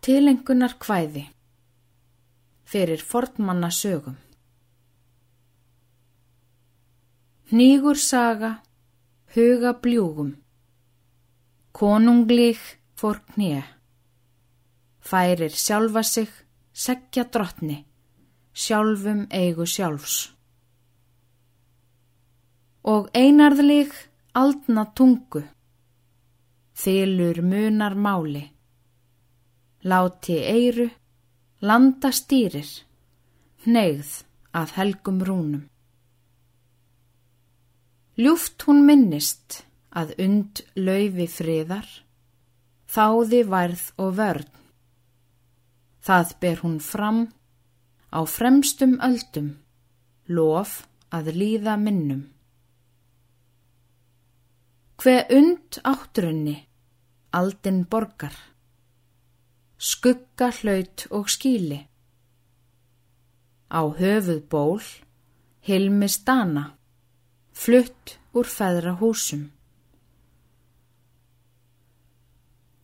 Tilengunar kvæði fyrir fornmanna sögum Nýgur saga, huga bljúgum, konunglík fór knið, færir sjálfa sig, segja drottni, sjálfum eigu sjálfs. Og einarðlík aldna tungu, þylur munar máli, láti eiru, landa stýrir, neyð að helgum rúnum. Ljúft hún minnist að und laufi friðar, þáði værð og vörn. Það ber hún fram á fremstum öldum, lof að líða minnum. Hve und áttrunni, aldin borgar, skugga hlaut og skíli. Á höfuð ból, hilmis dana, flutt úr feðra húsum.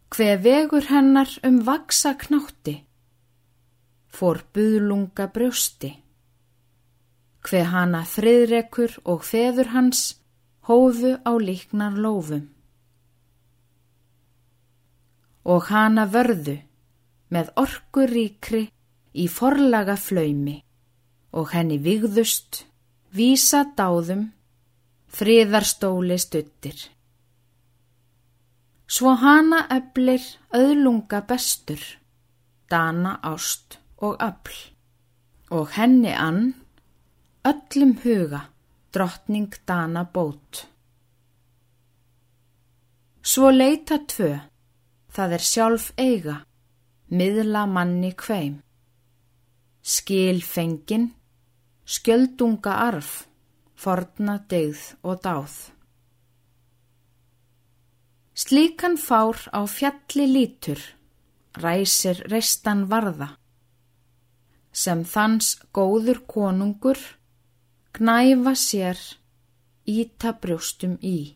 Hve vegur hennar um vaksa knátti, fór buðlunga brjósti. Hve hana þriðrekur og feður hans hófu á líknar lófum. Og hana vörðu með orkuríkri í forlaga flaumi og henni vigðust, vísa dáðum, friðarstóli stuttir. Svo hana eblir öðlunga bestur, dana ást og öll, og henni ann, öllum huga, drottning dana bót. Svo leita tvö, það er sjálf eiga, miðla manni kveim. Skil fengin, skjöldunga arf, forna degð og dáð. Slíkan fár á fjalli lítur, ræsir reistan varða, sem þans góður konungur, gnæfa sér, íta brjóstum í.